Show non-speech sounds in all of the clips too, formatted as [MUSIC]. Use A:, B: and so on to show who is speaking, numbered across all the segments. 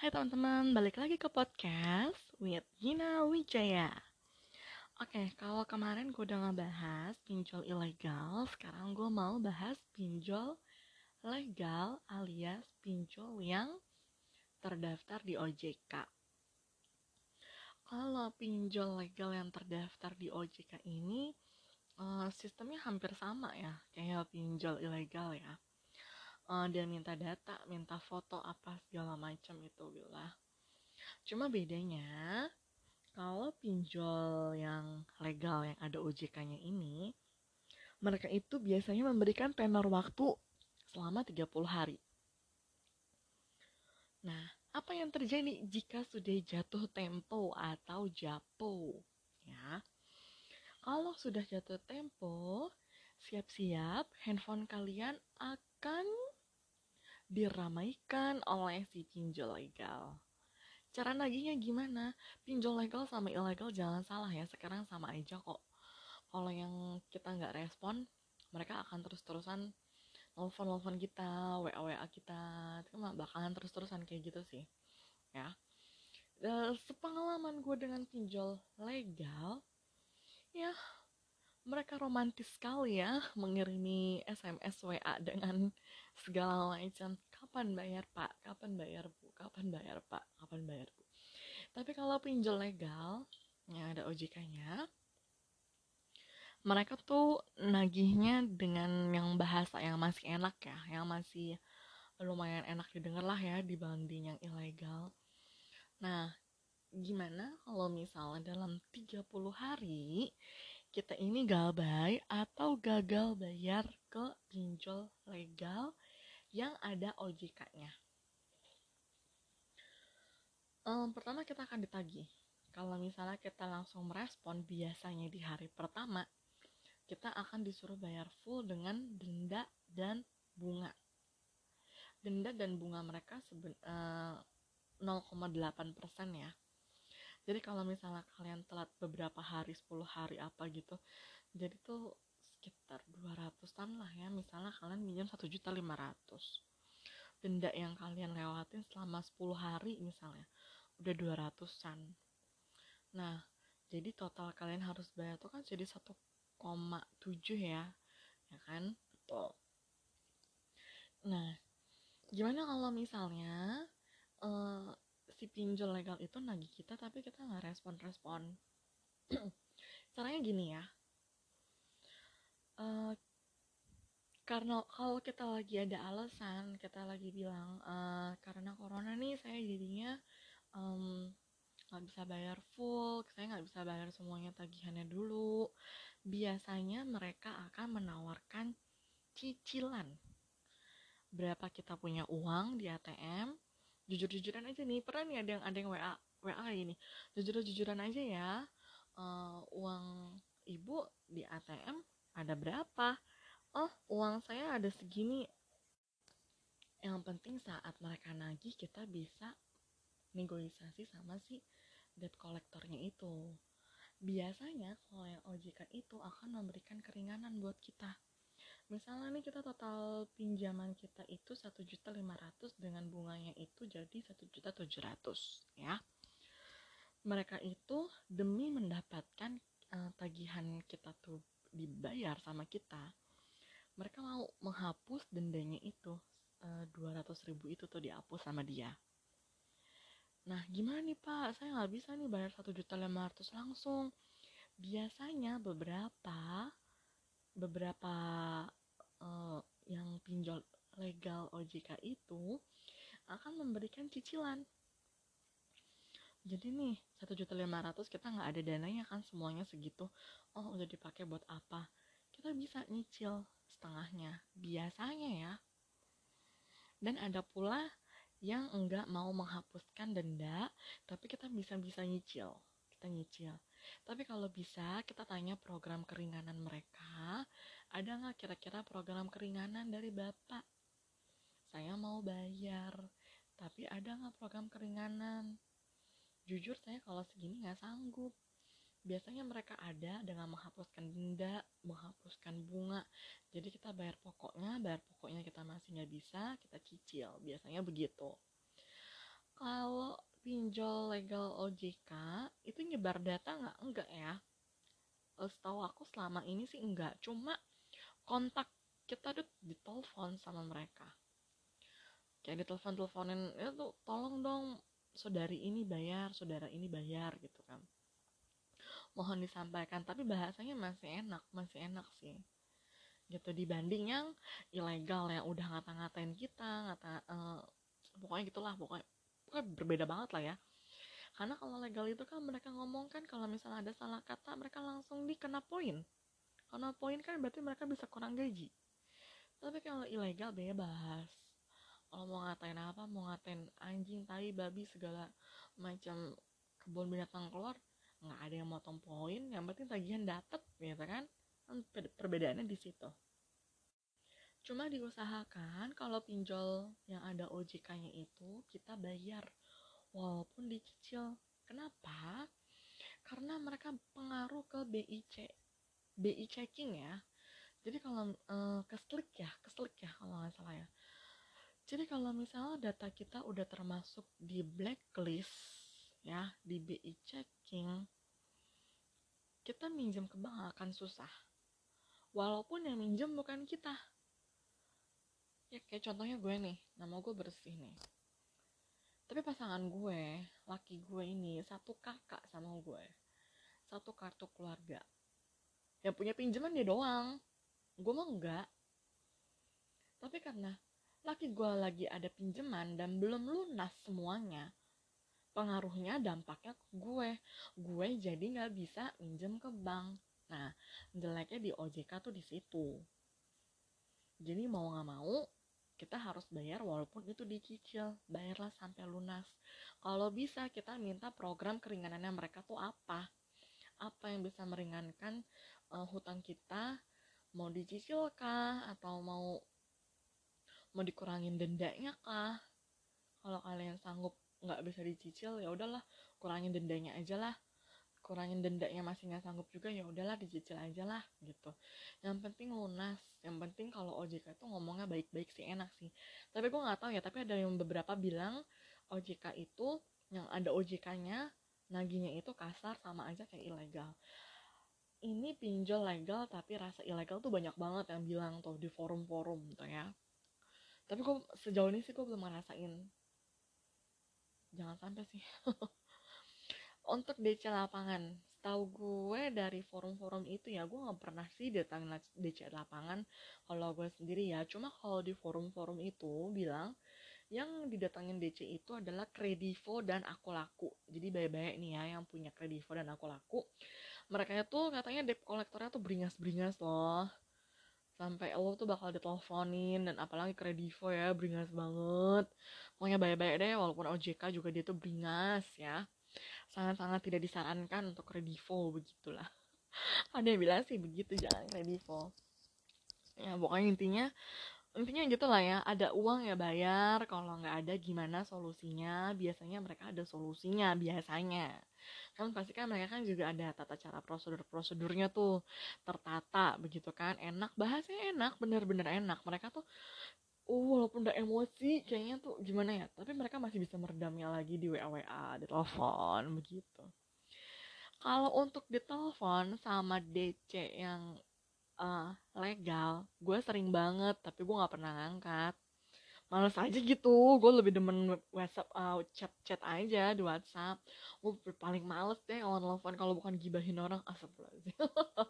A: Hai teman-teman, balik lagi ke podcast with Gina Wijaya. Oke, kalau kemarin gue udah ngebahas pinjol ilegal, sekarang gue mau bahas pinjol legal alias pinjol yang terdaftar di OJK. Kalau pinjol legal yang terdaftar di OJK ini, uh, sistemnya hampir sama ya, kayak pinjol ilegal ya uh, dia minta data, minta foto apa segala macam itu bila. Cuma bedanya kalau pinjol yang legal yang ada OJK-nya ini, mereka itu biasanya memberikan tenor waktu selama 30 hari. Nah, apa yang terjadi jika sudah jatuh tempo atau japo? Ya. Kalau sudah jatuh tempo, siap-siap handphone kalian akan diramaikan oleh si pinjol legal. Cara nagihnya gimana? Pinjol legal sama ilegal jangan salah ya, sekarang sama aja kok. Kalau yang kita nggak respon, mereka akan terus-terusan nelfon-nelfon kita, WA-WA kita, itu bakalan terus-terusan kayak gitu sih. Ya. Dan sepengalaman gue dengan pinjol legal, ya mereka romantis sekali ya mengirimi SMS WA dengan segala macam. Kapan bayar pak? Kapan bayar bu? Kapan bayar pak? Kapan bayar bu? Tapi kalau pinjol legal yang ada OJK-nya mereka tuh nagihnya dengan yang bahasa yang masih enak ya yang masih lumayan enak didengar lah ya dibanding yang ilegal. Nah gimana kalau misalnya dalam 30 hari kita ini galbay atau gagal bayar ke pinjol legal yang ada OJK-nya. Um, pertama kita akan ditagih. Kalau misalnya kita langsung merespon biasanya di hari pertama, kita akan disuruh bayar full dengan denda dan bunga. Denda dan bunga mereka seben, uh, 0,8% ya jadi kalau misalnya kalian telat beberapa hari 10 hari apa gitu jadi tuh sekitar 200an lah ya. Misalnya kalian minjem 1 juta 500 denda yang kalian lewatin selama 10 hari misalnya udah 200an nah jadi total kalian harus bayar tuh kan jadi 1,7 ya ya kan? Betul. Nah gimana kalau misalnya uh, si pinjol legal itu nagih kita tapi kita nggak respon-respon. [CLEARS THROAT] Caranya gini ya. Uh, karena kalau kita lagi ada alasan kita lagi bilang uh, karena corona nih saya jadinya nggak um, bisa bayar full saya nggak bisa bayar semuanya tagihannya dulu. Biasanya mereka akan menawarkan cicilan. Berapa kita punya uang di ATM jujur-jujuran aja nih. Pernah nih ada yang ada yang WA WA ini. Jujur-jujuran aja ya. Uh, uang ibu di ATM ada berapa? Oh uang saya ada segini. Yang penting saat mereka nagih kita bisa negosiasi sama si debt collectornya itu. Biasanya kalau yang OJK itu akan memberikan keringanan buat kita misalnya nih kita total pinjaman kita itu satu juta lima ratus dengan bunganya itu jadi satu juta tujuh ratus ya. Mereka itu demi mendapatkan uh, tagihan kita tuh dibayar sama kita mereka mau menghapus dendanya itu eh, dua ratus ribu itu tuh dihapus sama dia. Nah gimana nih pak? Saya nggak bisa nih bayar satu juta lima ratus langsung. Biasanya beberapa beberapa uh, yang pinjol legal OJK itu akan memberikan cicilan. Jadi nih satu juta lima ratus kita nggak ada dananya kan semuanya segitu. Oh udah dipakai buat apa? Kita bisa nyicil setengahnya. Biasanya ya. Dan ada pula yang enggak mau menghapuskan denda tapi kita bisa bisa nyicil. Kita nyicil. Tapi kalau bisa kita tanya program keringanan mereka ada nggak kira-kira program keringanan dari bapak? Saya mau bayar tapi ada nggak program keringanan? Jujur saya kalau segini nggak sanggup. Biasanya mereka ada dengan menghapuskan denda menghapuskan bunga. Jadi kita bayar pokoknya bayar pokoknya kita masih nggak bisa kita cicil. Biasanya begitu. Kalau pinjol legal OJK itu nyebar data nggak? Enggak ya? Setahu aku selama ini sih enggak cuma kontak kita tuh ditelepon sama mereka. Kayak ditelepon teleponin itu tolong dong saudari ini bayar saudara ini bayar gitu kan. Mohon disampaikan tapi bahasanya masih enak masih enak sih. Gitu dibanding yang ilegal yang udah ngata-ngatain kita ngata uh, pokoknya gitulah pokoknya pokoknya berbeda banget lah ya. Karena kalau legal itu kan mereka ngomong kan kalau misalnya ada salah kata mereka langsung dikena poin karena poin kan berarti mereka bisa kurang gaji. Tapi kalau ilegal bebas. Kalau mau ngatain apa mau ngatain anjing tai babi segala macam kebun binatang keluar nggak ada yang motong poin. Yang penting tagihan dapet gitu kan? Kan perbedaannya di situ. Cuma diusahakan kalau pinjol yang ada OJK-nya itu kita bayar. Walaupun dicicil. Kenapa? Karena mereka pengaruh ke BIC BI checking ya. Jadi kalau uh, keslik ya keslik ya kalau nggak salah ya. Jadi kalau misalnya data kita udah termasuk di blacklist ya di BI checking kita minjem ke bank akan susah. Walaupun yang minjem bukan kita. Ya kayak contohnya gue nih nama gue bersih nih. Tapi pasangan gue laki gue ini satu kakak sama gue. Satu kartu keluarga yang punya pinjaman dia doang gue mah enggak tapi karena laki gue lagi ada pinjaman dan belum lunas semuanya pengaruhnya dampaknya ke gue gue jadi nggak bisa minjem ke bank Nah, jeleknya di OJK tuh di situ. Jadi mau nggak mau kita harus bayar walaupun itu dicicil, bayarlah sampai lunas. Kalau bisa kita minta program keringanannya mereka tuh apa? Apa yang bisa meringankan uh, hutang kita? Mau dicicil kah? Atau mau mau dikurangin dendanya kah? Kalau kalian sanggup nggak bisa dicicil ya udahlah kurangin dendanya aja lah. Kurangin dendanya masih nggak sanggup juga ya udahlah dicicil aja lah gitu. Yang penting lunas. Yang penting kalau OJK itu ngomongnya baik-baik sih enak sih. Tapi gue nggak tahu ya tapi ada yang beberapa bilang OJK itu yang ada OJK-nya naginya itu kasar sama aja kayak ilegal. Ini pinjol legal tapi rasa ilegal tuh banyak banget yang bilang tuh di forum-forum tuh ya. Tapi gue sejauh ini sih gue belum ngerasain. Jangan sampai sih. [LAUGHS] Untuk DC lapangan tahu gue dari forum-forum itu ya gue nggak pernah sih datang DC lapangan. Kalau gue sendiri ya cuma kalau di forum-forum itu bilang yang didatangin DC itu adalah kredivo dan aku laku jadi baik-baik nih ya yang punya kredivo dan aku laku mereka itu katanya debt kolektornya tuh beringas-beringas loh. Sampai lo tuh bakal diteleponin dan apalagi kredivo ya beringas banget. Pokoknya baik-baik deh walaupun OJK juga dia tuh beringas ya. Sangat-sangat tidak disarankan untuk kredivo begitulah. [LAUGHS] Ada yang bilang sih begitu jangan kredivo ya pokoknya intinya intinya gitu lah ya ada uang ya bayar kalau nggak ada gimana solusinya? Biasanya mereka ada solusinya biasanya. Kan pasti kan mereka kan juga ada tata cara prosedur prosedurnya tuh. Tertata begitu kan? Enak bahasanya enak bener-bener enak. Mereka tuh uh, walaupun udah emosi kayaknya tuh gimana ya? Tapi mereka masih bisa meredamnya lagi di WA WA di telepon begitu. Kalau untuk di telepon sama DC yang uh, legal. Gue sering banget tapi gue nggak pernah ngangkat. Males aja gitu. Gue lebih demen WhatsApp uh, chat chat aja di WhatsApp. Gue paling males deh kalau telepon kalau bukan gibahin orang. Astagfirullahaladzim.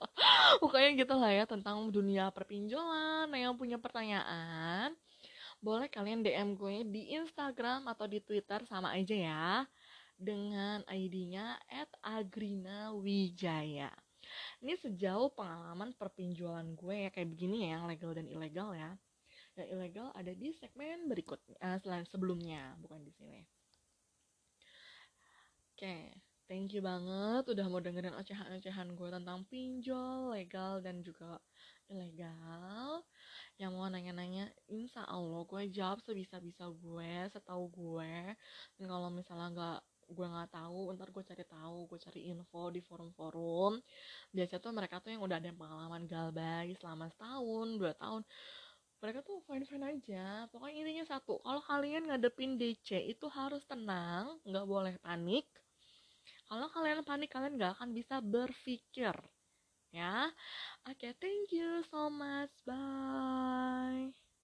A: [LAUGHS] Pokoknya gitu lah ya tentang dunia perpinjolan. Nah, yang punya pertanyaan boleh kalian DM gue di Instagram atau di Twitter sama aja ya dengan ID-nya @agrina_wijaya. Ini sejauh pengalaman perpinjualan gue ya kayak begini ya yang legal dan ilegal ya. Yang ilegal ada di segmen berikutnya uh, selain sebelumnya bukan di sini. Oke thank you banget udah mau dengerin ocehan-ocehan gue tentang pinjol legal dan juga ilegal. Yang mau nanya-nanya insya Allah gue jawab sebisa-bisa gue setahu gue. Dan kalau misalnya nggak gue nggak tahu ntar gue cari tahu gue cari info di forum-forum. Biasanya tuh mereka tuh yang udah ada pengalaman galbay selama setahun dua tahun. Mereka tuh fine fine aja. Pokoknya intinya satu kalau kalian ngadepin DC itu harus tenang nggak boleh panik. Kalau kalian panik kalian nggak akan bisa berpikir ya. Oke okay, thank you so much. Bye